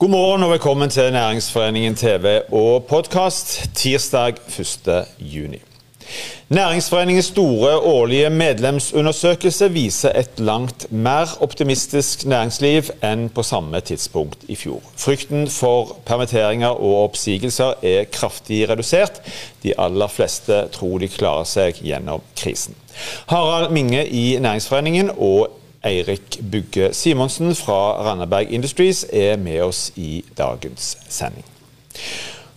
God morgen og velkommen til Næringsforeningen TV og podkast tirsdag 1. juni. Næringsforeningens store årlige medlemsundersøkelse viser et langt mer optimistisk næringsliv enn på samme tidspunkt i fjor. Frykten for permitteringer og oppsigelser er kraftig redusert. De aller fleste tror de klarer seg gjennom krisen. Harald Minge i Næringsforeningen og Eirik Bugge Simonsen fra Randaberg Industries er med oss i dagens sending.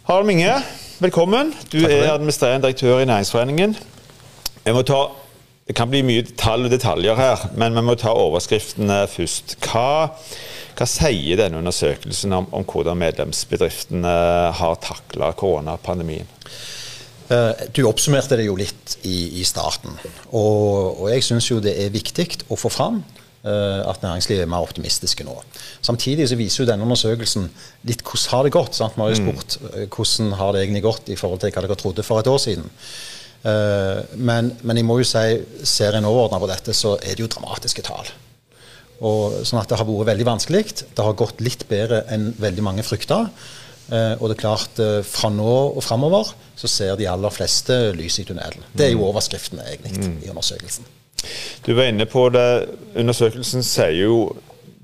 Harald Minge, velkommen. Du er administrerende direktør i Næringsforeningen. Ta, det kan bli mye tall og detaljer her, men vi må ta overskriftene først. Hva, hva sier denne undersøkelsen om, om hvordan medlemsbedriftene har takla koronapandemien? Eh, du oppsummerte det jo litt i, i starten. Og, og jeg syns jo det er viktig å få fram uh, at næringslivet er mer optimistiske nå. Samtidig så viser jo denne undersøkelsen litt hvordan har det gått. Sant? Vi har jo mm. spurt uh, hvordan har det egentlig gått i forhold til hva dere trodde for et år siden. Men, men, jeg må jo si, ser en overordna på dette, så er det jo dramatiske tall. Og, sånn at det har vært veldig vanskelig. Det har gått litt bedre enn veldig mange frykta. Uh, og det er klart, uh, fra nå og framover så ser de aller fleste lys i tunnelen. Det er jo mm. overskriften egentlig mm. i undersøkelsen. Du var inne på det. Undersøkelsen sier jo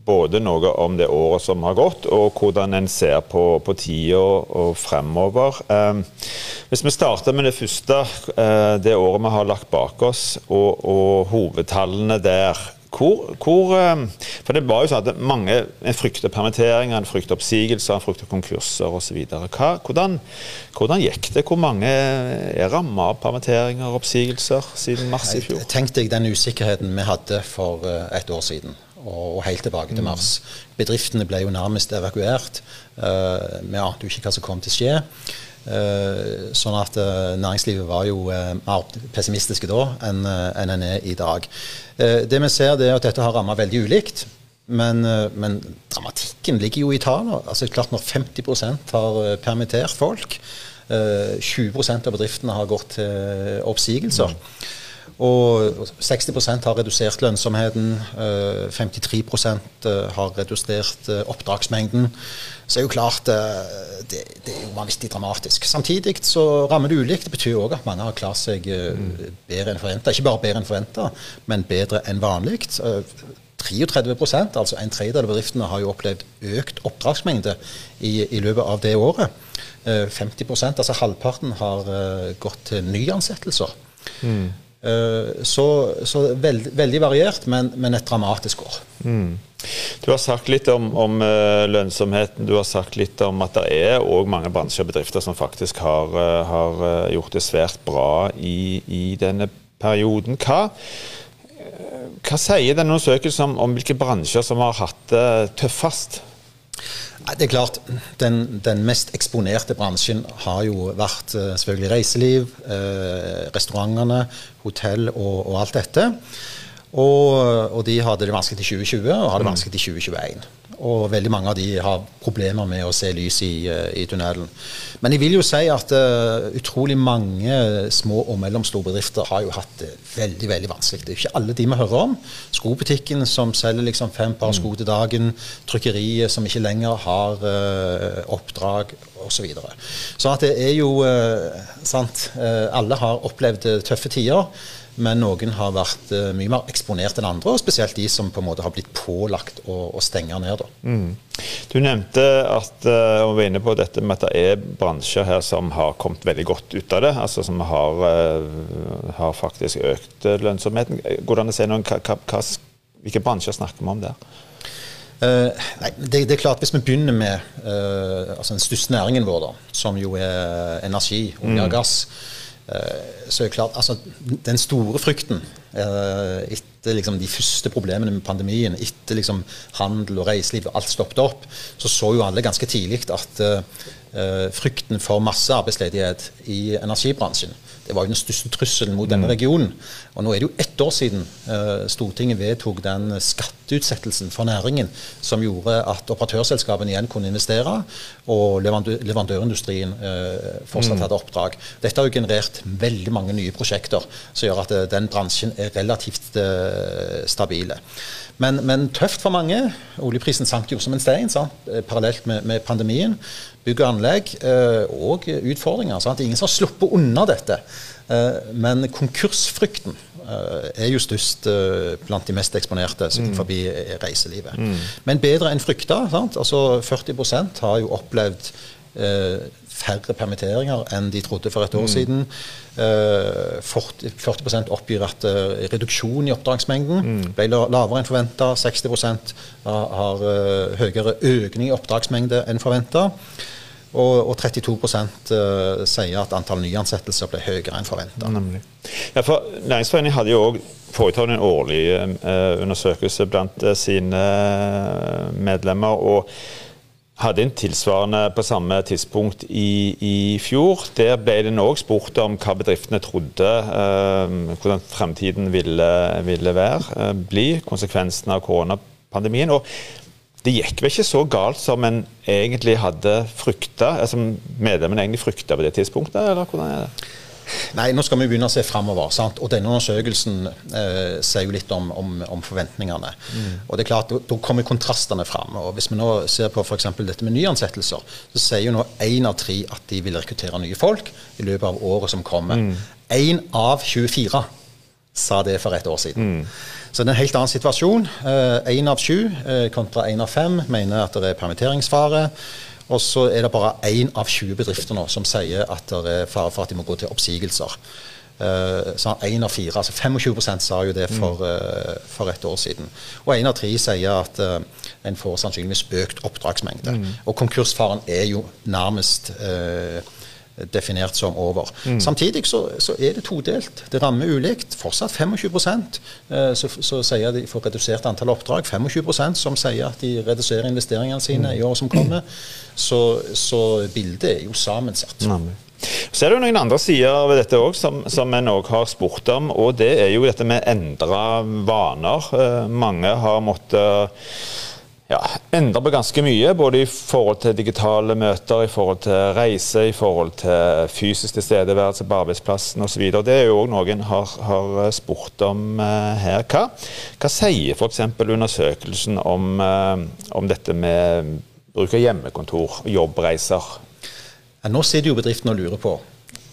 både noe om det året som har gått, og hvordan en ser på, på tida og fremover. Eh, hvis vi starter med det første, eh, det året vi har lagt bak oss, og, og hovedtallene der. Hvor, hvor, ehm, for det var jo sånn at mange en frykter permitteringer, en frykter oppsigelser, en frykter konkurser osv. Hvordan, hvordan gikk det? Hvor mange er rammet av permitteringer og oppsigelser siden mars i fjor? Tenk deg den usikkerheten vi hadde for eh, et år siden og helt tilbake til mars. Mm. Bedriftene ble jo nærmest evakuert. Uh, vi ante jo ikke hva som kom til å skje. Uh, sånn at uh, næringslivet var jo uh, mer pessimistiske da enn en er i dag. det vi ser, er at dette har rammet veldig ulikt. Men, men, dramatikken ligger jo i tallene. Altså, klart når 50% har permittert folk, 20% av bedriftene har gått til oppsigelser. Mm. Og 60% har redusert lønnsomheten. 53 eh, eh, har redusert eh, oppdragsmengden. Så er jo klart det, det er jo vanvittig dramatisk. Samtidig så rammer det ulikt. Det betyr òg at mange har klart seg bedre enn forventa. Ikke bare bedre enn forventa, men bedre enn vanlig. 33% altså en tredjedel av bedriftene, har jo opplevd økt oppdragsmengde i, i løpet av det året. 50% altså halvparten, har gått til nyansettelser. Mm. Eh, så, så veld, veldig variert, men, men, et dramatisk år. Mm. Du har sagt litt om, om, eh, lønnsomheten, du har sagt litt om at det er òg mange bransjer og bedrifter som faktisk har, eh, har, gjort det svært bra i, i denne perioden. Hva, hva sier denne undersøkelsen om, om hvilke bransjer som har hatt det tøffest? Det er klart, den, den, mest eksponerte bransjen har jo vært uh, selvfølgelig reiseliv, uh, restaurantene, hotell og, og alt dette. Og, og, de hadde det vanskelig i 2020 og har det mm. vanskelig i 2021. Og veldig mange av de har problemer med å se lys i, eh, i tunnelen. Men jeg vil jo si at uh, utrolig mange små og mellomstore bedrifter har jo hatt det veldig veldig vanskelig. Det er jo ikke alle de vi hører om. Skobutikken som selger liksom fem par sko til dagen. Trykkeriet som ikke lenger har uh, oppdrag osv. Så, videre. så at det er jo uh, sant, Alle har opplevd tøffe tider men noen har vært uh, mye mer eksponert enn andre, og spesielt de som på en måte har blitt pålagt å, å stenge ned. Mm. Du nevnte at, uh, og var inne på dette med at det er bransjer her som har kommet veldig godt ut av det, altså som har, uh, har faktisk økt lønnsomheten. Går det si noen, hva, hvilke bransjer snakker vi om der? Uh, nei, det, det, er klart Hvis vi begynner med uh, altså den største næringen vår, da, som jo er energi, olje og mm. gass, Eh, så er det klart, altså, Den store frykten eh, etter liksom, de første problemene med pandemien, etter liksom, handel og reiseliv og alt stoppet opp, så så jo alle ganske tidlig at uh, frykten for masse arbeidsledighet i energibransjen. Det var jo den største trusselen mot denne mm. regionen. Og nå er det jo ett år siden uh, Stortinget vedtok den skatteutsettelsen for næringen som gjorde at operatørselskapene igjen kunne investere, og leverandørindustrien uh, fortsatt mm. hadde oppdrag. Dette har jo generert veldig mange nye prosjekter som gjør at den bransjen er relativt stabile. Men, men, tøft for mange. Oljeprisen sank jo som en stein sant? parallelt med, med pandemien bygg og anlegg eh, og utfordringer. Sant? Ingen har sluppet unna dette. Eh, men konkursfrykten eh, er jo størst blant de mest eksponerte mm. forbi reiselivet. Mm. Men bedre enn frykta. Altså 40% har jo opplevd færre permitteringer enn de trodde for et år mm. siden. 40, 40 oppgir at reduksjon i oppdragsmengden mm. ble lavere enn forventa. 60% har høyere økning i oppdragsmengde enn forventa. Og, og 32 uh, eh, sier at antall nyansettelser ble høyere enn forventa. Ja, for Næringsforeningen hadde jo òg foretatt en årlig uh, undersøkelse blant uh, sine medlemmer. og hadde en tilsvarende på samme tidspunkt i, i fjor. Der ble det òg spurt om hva bedriftene trodde hvordan fremtiden ville, ville være, bli, konsekvensene av koronapandemien. Og det gikk vel ikke så galt som en egentlig hadde frykta, altså medlemmene egentlig frykta på det tidspunktet, eller hvordan er det? Nei, nå skal vi begynne å se framover. Og denne undersøkelsen eh, sier jo litt om, om, om forventningene. Mm. Og det er klart, Da kommer kontrastene fram. og Hvis vi nå ser på f.eks. dette med nyansettelser, så sier jo nå én av tre at de vil rekruttere nye folk i løpet av året som kommer. Én mm. av 24 sa det for et år siden. Mm. Så det er en helt annen situasjon. Én eh, av sju eh, kontra én av fem mener at det er permitteringsfare. Og så er det bare én av 20 bedrifter nå som sier at det er fare for at de må gå til oppsigelser. Uh, så en av fire, altså 25% sa jo det for, uh, for et år siden. Og én av tre sier at uh, en får sannsynligvis økt oppdragsmengde. Mm. Og konkursfaren er jo nærmest uh, definert som over. Mm. Samtidig så, så, er det todelt. Det rammer ulikt. Fortsatt 25 eh, så, så sier de får redusert antall oppdrag. 25% som sier at de reduserer investeringene sine i året som kommer. Så, så bildet er jo sammensatt. Mm. Så er det jo noen andre sider ved dette òg som, som en òg har spurt om, og det er jo dette med endra vaner. Eh, mange har måttet ja, endrer på ganske mye. Både i forhold til digitale møter, i forhold til reise, i forhold til fysisk tilstedeværelse på arbeidsplassen osv. Det er jo òg noen har, har spurt om eh, her. Hva, hva sier f.eks. undersøkelsen om, eh, om, dette med bruk av hjemmekontor, og jobbreiser? Ja, nå sitter jo bedriften og lurer på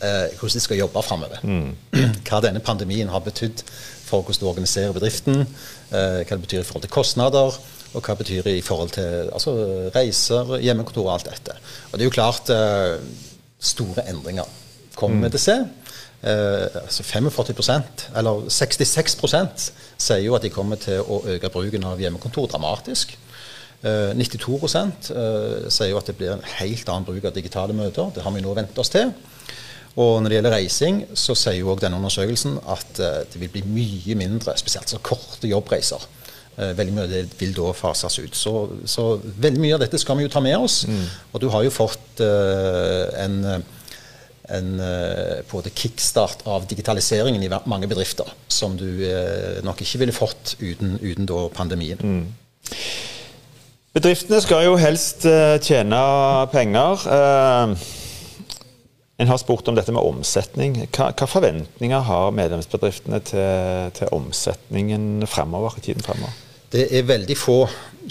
eh, hvordan de skal jobbe framover. Mm. Hva denne pandemien har betydd for hvordan du organiserer bedriften, hva det betyr i forhold til kostnader og hva betyr det i forhold til altså, reiser, hjemmekontor og alt dette. Og det er jo klart uh, store endringer kommer vi mm. til å se. Uh, altså 45% eller 66 sier jo at de kommer til å øke bruken av hjemmekontor dramatisk. Uh, 92 uh, sier jo at det blir en helt annen bruk av digitale møter. Det har vi nå vent oss til. Og når det gjelder reising, så sier jo også denne undersøkelsen at uh, det vil bli mye mindre, spesielt så korte jobbreiser. Eh, veldig mye av det vil da fases ut. Så, så, veldig mye av dette skal vi jo ta med oss. Mm. Og du har jo fått uh, en, en uh, både kickstart av digitaliseringen i mange bedrifter som du uh, nok ikke ville fått uten, uten da pandemien. Mm. Bedriftene skal jo helst tjene penger. En har spurt om dette med omsetning. Hva, hva forventninger har medlemsbedriftene til, til omsetningen fremover, i tiden fremover? Det er veldig få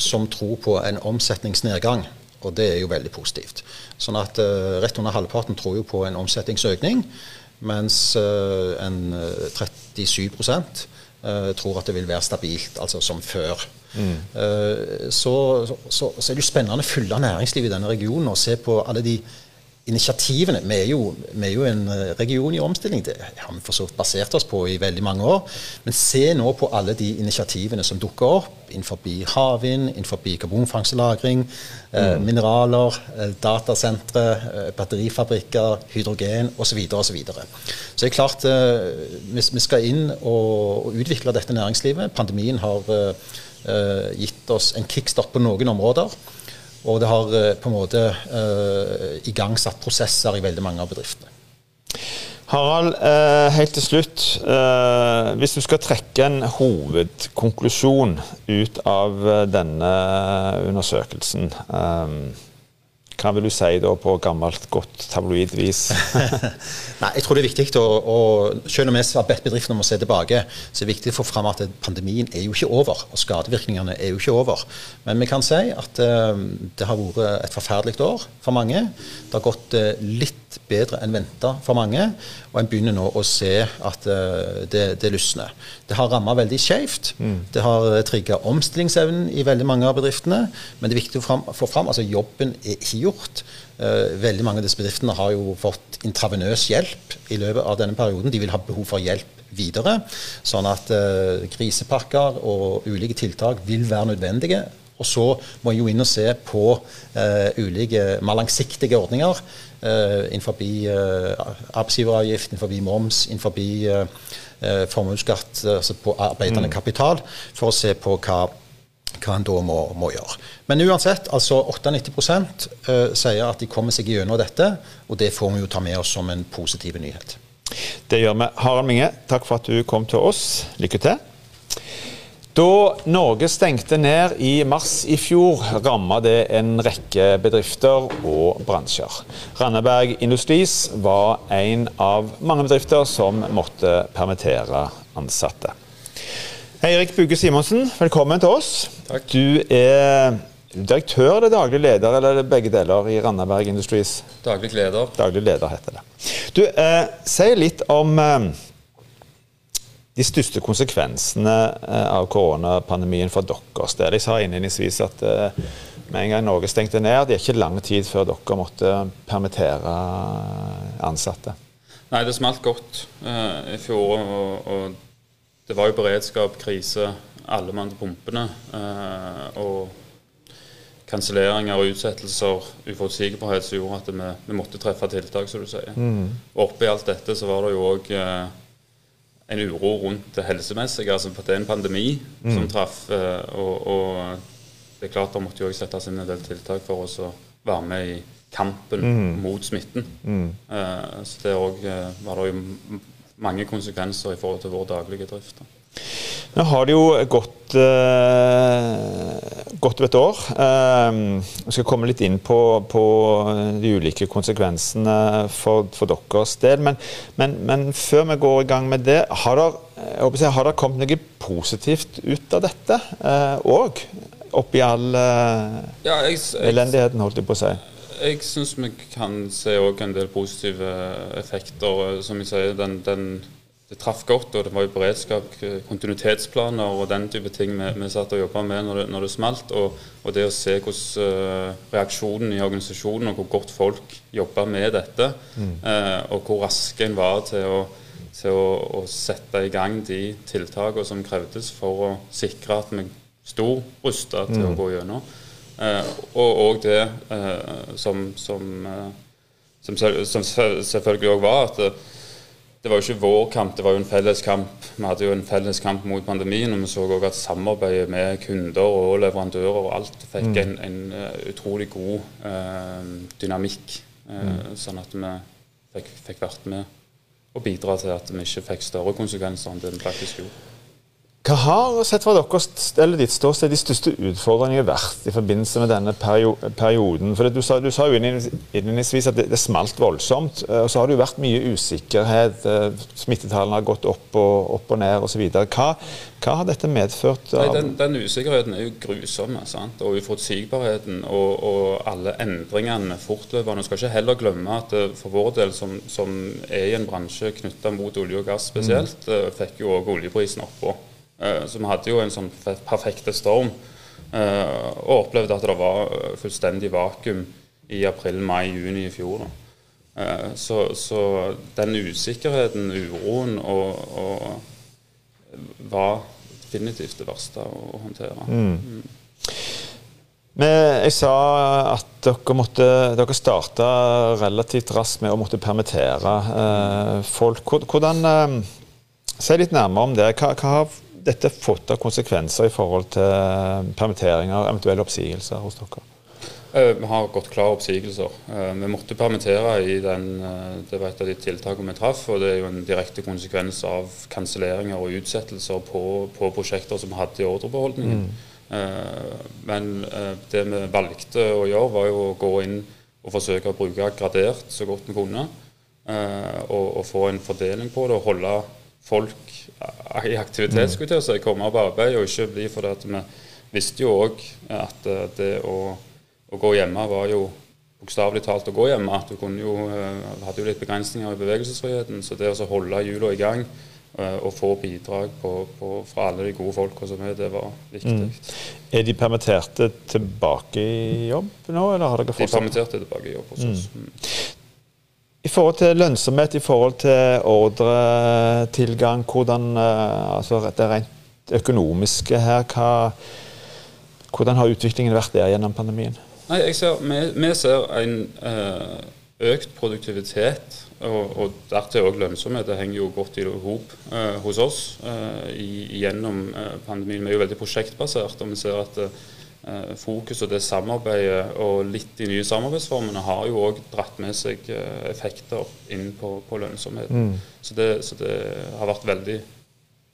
som tror på en omsetningsnedgang, og det er jo veldig positivt. Sånn at uh, rett under halvparten tror jo på en omsetningsøkning, mens uh, en 37 uh, tror at det vil være stabilt, altså som før. Mm. Så, så, så, er det jo spennende å følge næringslivet i denne regionen og se på alle de initiativene Vi er, jo, vi er jo en eh, region i omstilling. Det har vi for så vidt basert oss på i veldig mange år. Men se nå på alle de initiativene som dukker opp innenfor havvind, innenfor karbonfangst og -lagring, eh, mm. mineraler, eh, datasentre, eh, batterifabrikker, hydrogen osv. Så, videre, og så, videre. så det er klart eh, vi, skal inn og, og, utvikle dette næringslivet. Pandemien har eh, gitt oss en kickstart på noen områder. Og det har eh, på en måte uh, igangsatt prosesser i veldig mange av bedriftene. Harald, eh, helt til slutt. Hvis du skal trekke en hovedkonklusjon ut av denne undersøkelsen hva vil du si da på gammelt, godt tabloidvis? Nei, jeg tror det er viktig å, å Selv om vi har bedt bedriftene om å se tilbake, så er det viktig å få fram at pandemien er jo ikke over. Og skadevirkningene er jo ikke over. Men vi kan si at uh, det har vært et forferdelig år for mange. Det har gått uh, litt bedre enn venta for mange. Og en begynner nå å se at uh, det, det lysner. Det har ramma veldig skjevt. Mm. Det har trigga omstillingsevnen i veldig mange av bedriftene. Men det er viktig å få fram altså jobben er ikke gjort. Uh, veldig mange av disse bedriftene har jo fått intravenøs hjelp i løpet av denne perioden. De vil ha behov for hjelp videre. Sånn at uh, krisepakker og ulike tiltak vil være nødvendige. Og så må en jo inn og se på uh, ulike mer langsiktige ordninger uh, innenfor arbeidsgiveravgift, innenfor moms, innenfor formuesskatt altså på arbeidende mm. kapital, for å se på hva hva en da må, må, gjøre. Men uansett, altså 98 uh, sier at de kommer seg gjennom dette, og det får vi jo ta med oss som en positiv nyhet. Det gjør vi. Harald Minge, takk for at du kom til oss. Lykke til. Da Norge stengte ned i mars i fjor, ramma det en rekke bedrifter og bransjer. Randaberg Industries var en av mange bedrifter som måtte permittere ansatte. Eirik Bugge Simonsen, velkommen til oss. Takk. Du er direktør eller daglig leder, eller begge deler, i Randaberg Industries? Daglig leder. Daglig leder heter det. Du, eh, Si litt om eh, de største konsekvensene eh, av koronapandemien for deres del. Jeg sa innledningsvis at eh, med en gang Norge stengte ned, det er ikke lang tid før dere måtte permittere ansatte. Nei, det smalt godt eh, i fjor. og, og det var jo beredskap, krise, alle mann til pumpene. Eh, og kanselleringer og utsettelser, uforutsigbarhet, som gjorde at vi, vi, måtte treffe tiltak, som du sier. Mm. Oppi alt dette så var det jo òg eh, en uro rundt det helsemessige. altså Det er en pandemi mm. som traff. Eh, og, og, det er klart det måtte jo også settes inn en del tiltak for oss å være med i kampen mm. mot smitten. Mm. Eh, så det òg eh, var det jo mange konsekvenser i forhold til vår daglige drift. Nå har det jo gått, uh, over et år. Uh, vi skal komme litt inn på, på de ulike konsekvensene for, for deres del. Men, men, men, før vi går i gang med det, har det, kommet noe positivt ut av dette òg? Uh, oppi all ja, elendigheten, holdt jeg på å si jeg syns vi kan se en del positive effekter. Som jeg sier, den, den, det traff godt, og det var jo beredskap, kontinuitetsplaner og den type ting vi, vi satt og jobba med når det, når det smalt. Og, og, det å se hvordan uh, reaksjonen i organisasjonen og hvor godt folk jobba med dette, mm. uh, og hvor raske en var til å til å, å, sette i gang de tiltakene som krevdes for å sikre at vi sto rusta til mm. å gå gjennom. Uh, og òg det som, som, som, som selvfølgelig òg var, at det, var jo ikke vår kamp, det var jo en felles kamp. Vi hadde jo en felles kamp mot pandemien, og vi så òg at samarbeidet med kunder og leverandører og alt fikk mm. en, en, utrolig god uh, dynamikk. Uh, mm. Sånn at vi fikk, fikk, vært med og bidra til at vi ikke fikk større konsekvenser enn det vi faktisk gjorde. Hva har sett fra deres, eller ditt ståsted de største utfordringene vært i forbindelse med denne perioden? For Du sa, du sa jo innledningsvis at det, det, smalt voldsomt. Eh, og Så har det jo vært mye usikkerhet. Eh, smittetallene har gått opp og, opp og ned osv. Hva, hva har dette medført? Nei, den, den, usikkerheten er jo grusom. Sant? Og uforutsigbarheten og, og, alle endringene fortløpende. Skal ikke heller glemme at eh, for vår del, som, som er i en bransje knytta mot olje og gass spesielt, mm. fikk jo òg oljeprisen oppå. Eh, så vi hadde jo en sånn perfekte storm. Eh, og opplevde at det var eh, fullstendig vakuum i april, mai, juni i fjor. Så, så, den usikkerheten, uroen, og, og var definitivt det verste å håndtere. Mm. Men jeg sa at dere, måtte, dere starta relativt raskt med å måtte permittere eh, folk. Hvordan, eh, Si litt nærmere om det. Hva, hva har dette fått av konsekvenser i forhold til permitteringer, eventuelle oppsigelser hos dere? Eh, vi har gått klare oppsigelser. Eh, vi måtte permittere i den eh, Det var et av de tiltakene vi traff, og det er jo en direkte konsekvens av kanselleringer og utsettelser på, på, prosjekter som vi hadde i ordrebeholdningen. Mm. Men det vi valgte å gjøre, var jo å gå inn og forsøke å bruke gradert så godt vi kunne. Og, og få en fordeling på det, og holde folk i aktivitet, skulle jeg si, komme på arbeid, og ikke bli fordi at vi visste jo òg at det å å gå hjemme var jo bokstavelig talt å gå hjemme. at Du jo, uh, hadde jo litt begrensninger i bevegelsesfriheten. Så det å holde hjula i gang og få bidrag på, på, fra alle de gode folka som er, det var viktig. Mm. Er de permitterte tilbake i jobb nå, eller har dere fortsatt? De permitterte tilbake i jobb hos oss. Mm. I forhold til lønnsomhet, i forhold til ordretilgang, hvordan uh, altså det rent økonomiske her, hva, hvordan har utviklingen vært der gjennom pandemien? Nei, ser, vi, vi, ser en uh, økt produktivitet, og, og dertil òg lønnsomhet. Det henger jo godt i hop uh, hos oss gjennom pandemien. Vi er jo veldig prosjektbasert, og vi ser at fokus og det samarbeidet og litt de nye samarbeidsformene har jo òg dratt med seg effekter inn på, på lønnsomheten. Mm. Så, det, så, det, har vært veldig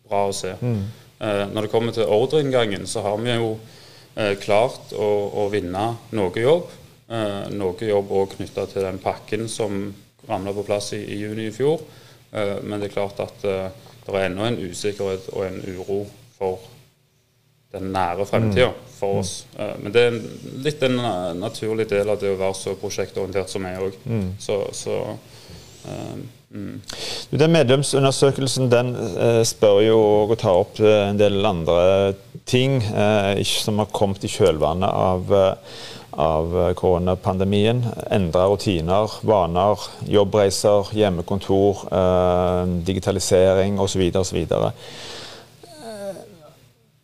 bra å se. Mm. når det kommer til ordreinngangen, så har vi jo eh, klart å, å, vinne noe jobb. Eh, noe jobb òg knytta til den pakken som ramla på plass i, i, juni i fjor. Eh, men det er klart at eh, det er ennå en usikkerhet og en uro for den nære fremtida mm. for oss. Eh, men det er litt en naturlig del av det å være så prosjektorientert som er òg. Mm. Så, så um, Mm. Den medlemsundersøkelsen den eh, spør jo og tar opp en del andre ting eh, som har kommet i kjølvannet av, av koronapandemien. Endra rutiner, vaner, jobbreiser, hjemmekontor, eh, digitalisering osv. osv.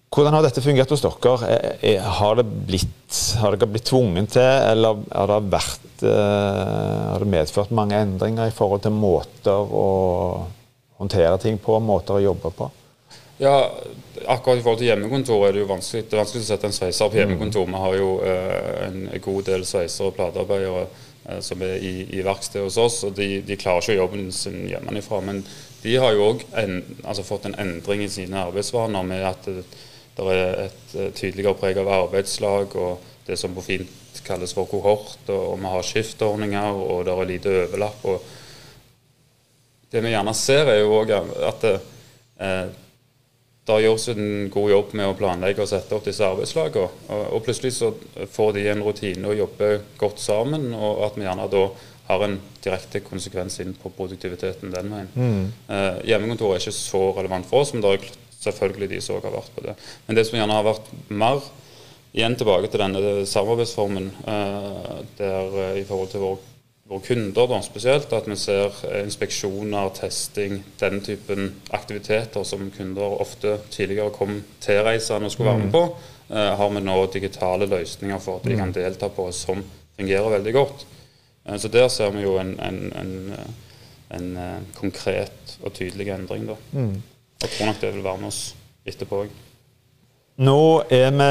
Hvordan har dette fungert hos dere? Har, det blitt, har dere blitt tvunget til, eller har det, vært, eh, har det medført mange endringer i forhold til måter å håndtere ting på, måter å jobbe på? Ja, akkurat i forhold til hjemmekontor er det jo vanskelig, det er vanskelig å sette en sveiser på hjemmekontor. Vi har jo eh, en god del sveisere og platearbeidere eh, som er i, i verkstedet hos oss, og de, de, klarer ikke jobben sin hjemmefra. Men de har jo òg altså fått en endring i sine arbeidsvaner med at det er et eh, tydeligere preg av arbeidslag og det som på fint kalles for kohort. Og, og vi har skiftordninger, og det er lite overlapp. og Det vi gjerne ser, er jo òg at det, eh, det gjøres en god jobb med å planlegge og sette opp disse arbeidslagene. Og, og, plutselig så får de en rutine og jobber godt sammen, og at vi gjerne da har en direkte konsekvens inn på produktiviteten den veien. Mm. Eh, hjemmekontor er ikke så relevant for oss, men det er selvfølgelig de som har vært på det. Men det som gjerne har vært mer, igjen tilbake til denne samarbeidsformen, eh, der eh, i forhold til våre vår kunder da, spesielt, at vi ser inspeksjoner, testing, den typen aktiviteter som kunder ofte tidligere kom tilreisende og skulle være med mm. på, eh, har vi nå digitale løsninger for at de kan mm. delta på, som fungerer veldig godt. Eh, så der ser vi jo en, en, en, en eh, konkret og tydelig endring. da. Mm. Jeg tror nok det vil være med oss etterpå òg. Nå er vi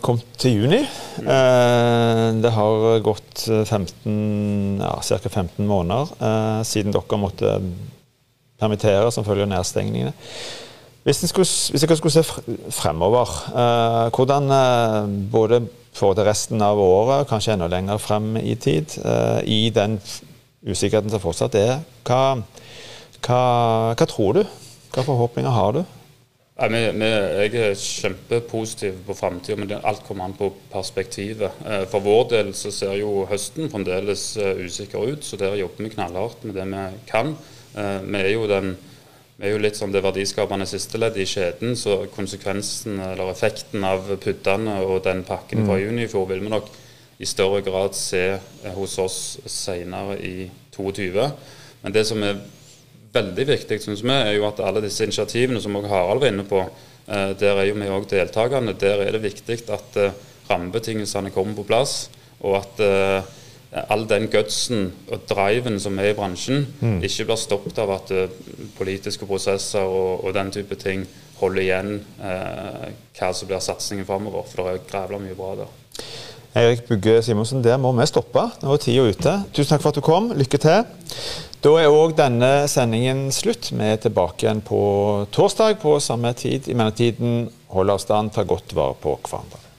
kommet til juni. Eh, det har gått 15, ja, ca. 15 måneder eh, siden dere måtte permittere som følge av nedstengningene. Hvis, skulle, hvis dere skulle se fremover, eh, hvordan både for det resten av året, kanskje enda lenger frem i tid, i den usikkerheten som fortsatt er, hva, hva, hva tror du? Hvilke forhåpninger har du? Jeg er kjempepositiv på framtida, men alt kommer an på perspektivet. Eh, for vår del så ser jo høsten fremdeles eh, usikker ut, så der jobber vi knallhardt med det vi kan. Eh, vi er jo, den, vi er jo litt som det verdiskapende sisteleddet i kjeden, så konsekvensen eller effekten av puddene og den pakken fra mm. juni i fjor vil vi nok i større grad se hos oss senere i 2022. Men det som er veldig viktig, synes vi, er jo at alle disse initiativene som også Harald var inne på, eh, der er jo vi òg deltakerne. Der er det viktig at eh, rammebetingelsene kommer på plass, og at eh, all den gutsen og driven som er i bransjen, mm. ikke blir stoppet av at politiske prosesser og, og, den type ting holder igjen eh, hva som blir satsingen framover. For det er grævla mye bra der. Eirik Bugge Simonsen, der må vi stoppe. Nå er tida ute. Tusen takk for at du kom. Lykke til. Da er òg denne sendingen slutt. Vi er tilbake igjen på torsdag på samme tid. I mellomtiden, hold avstand, ta godt vare på hverandre.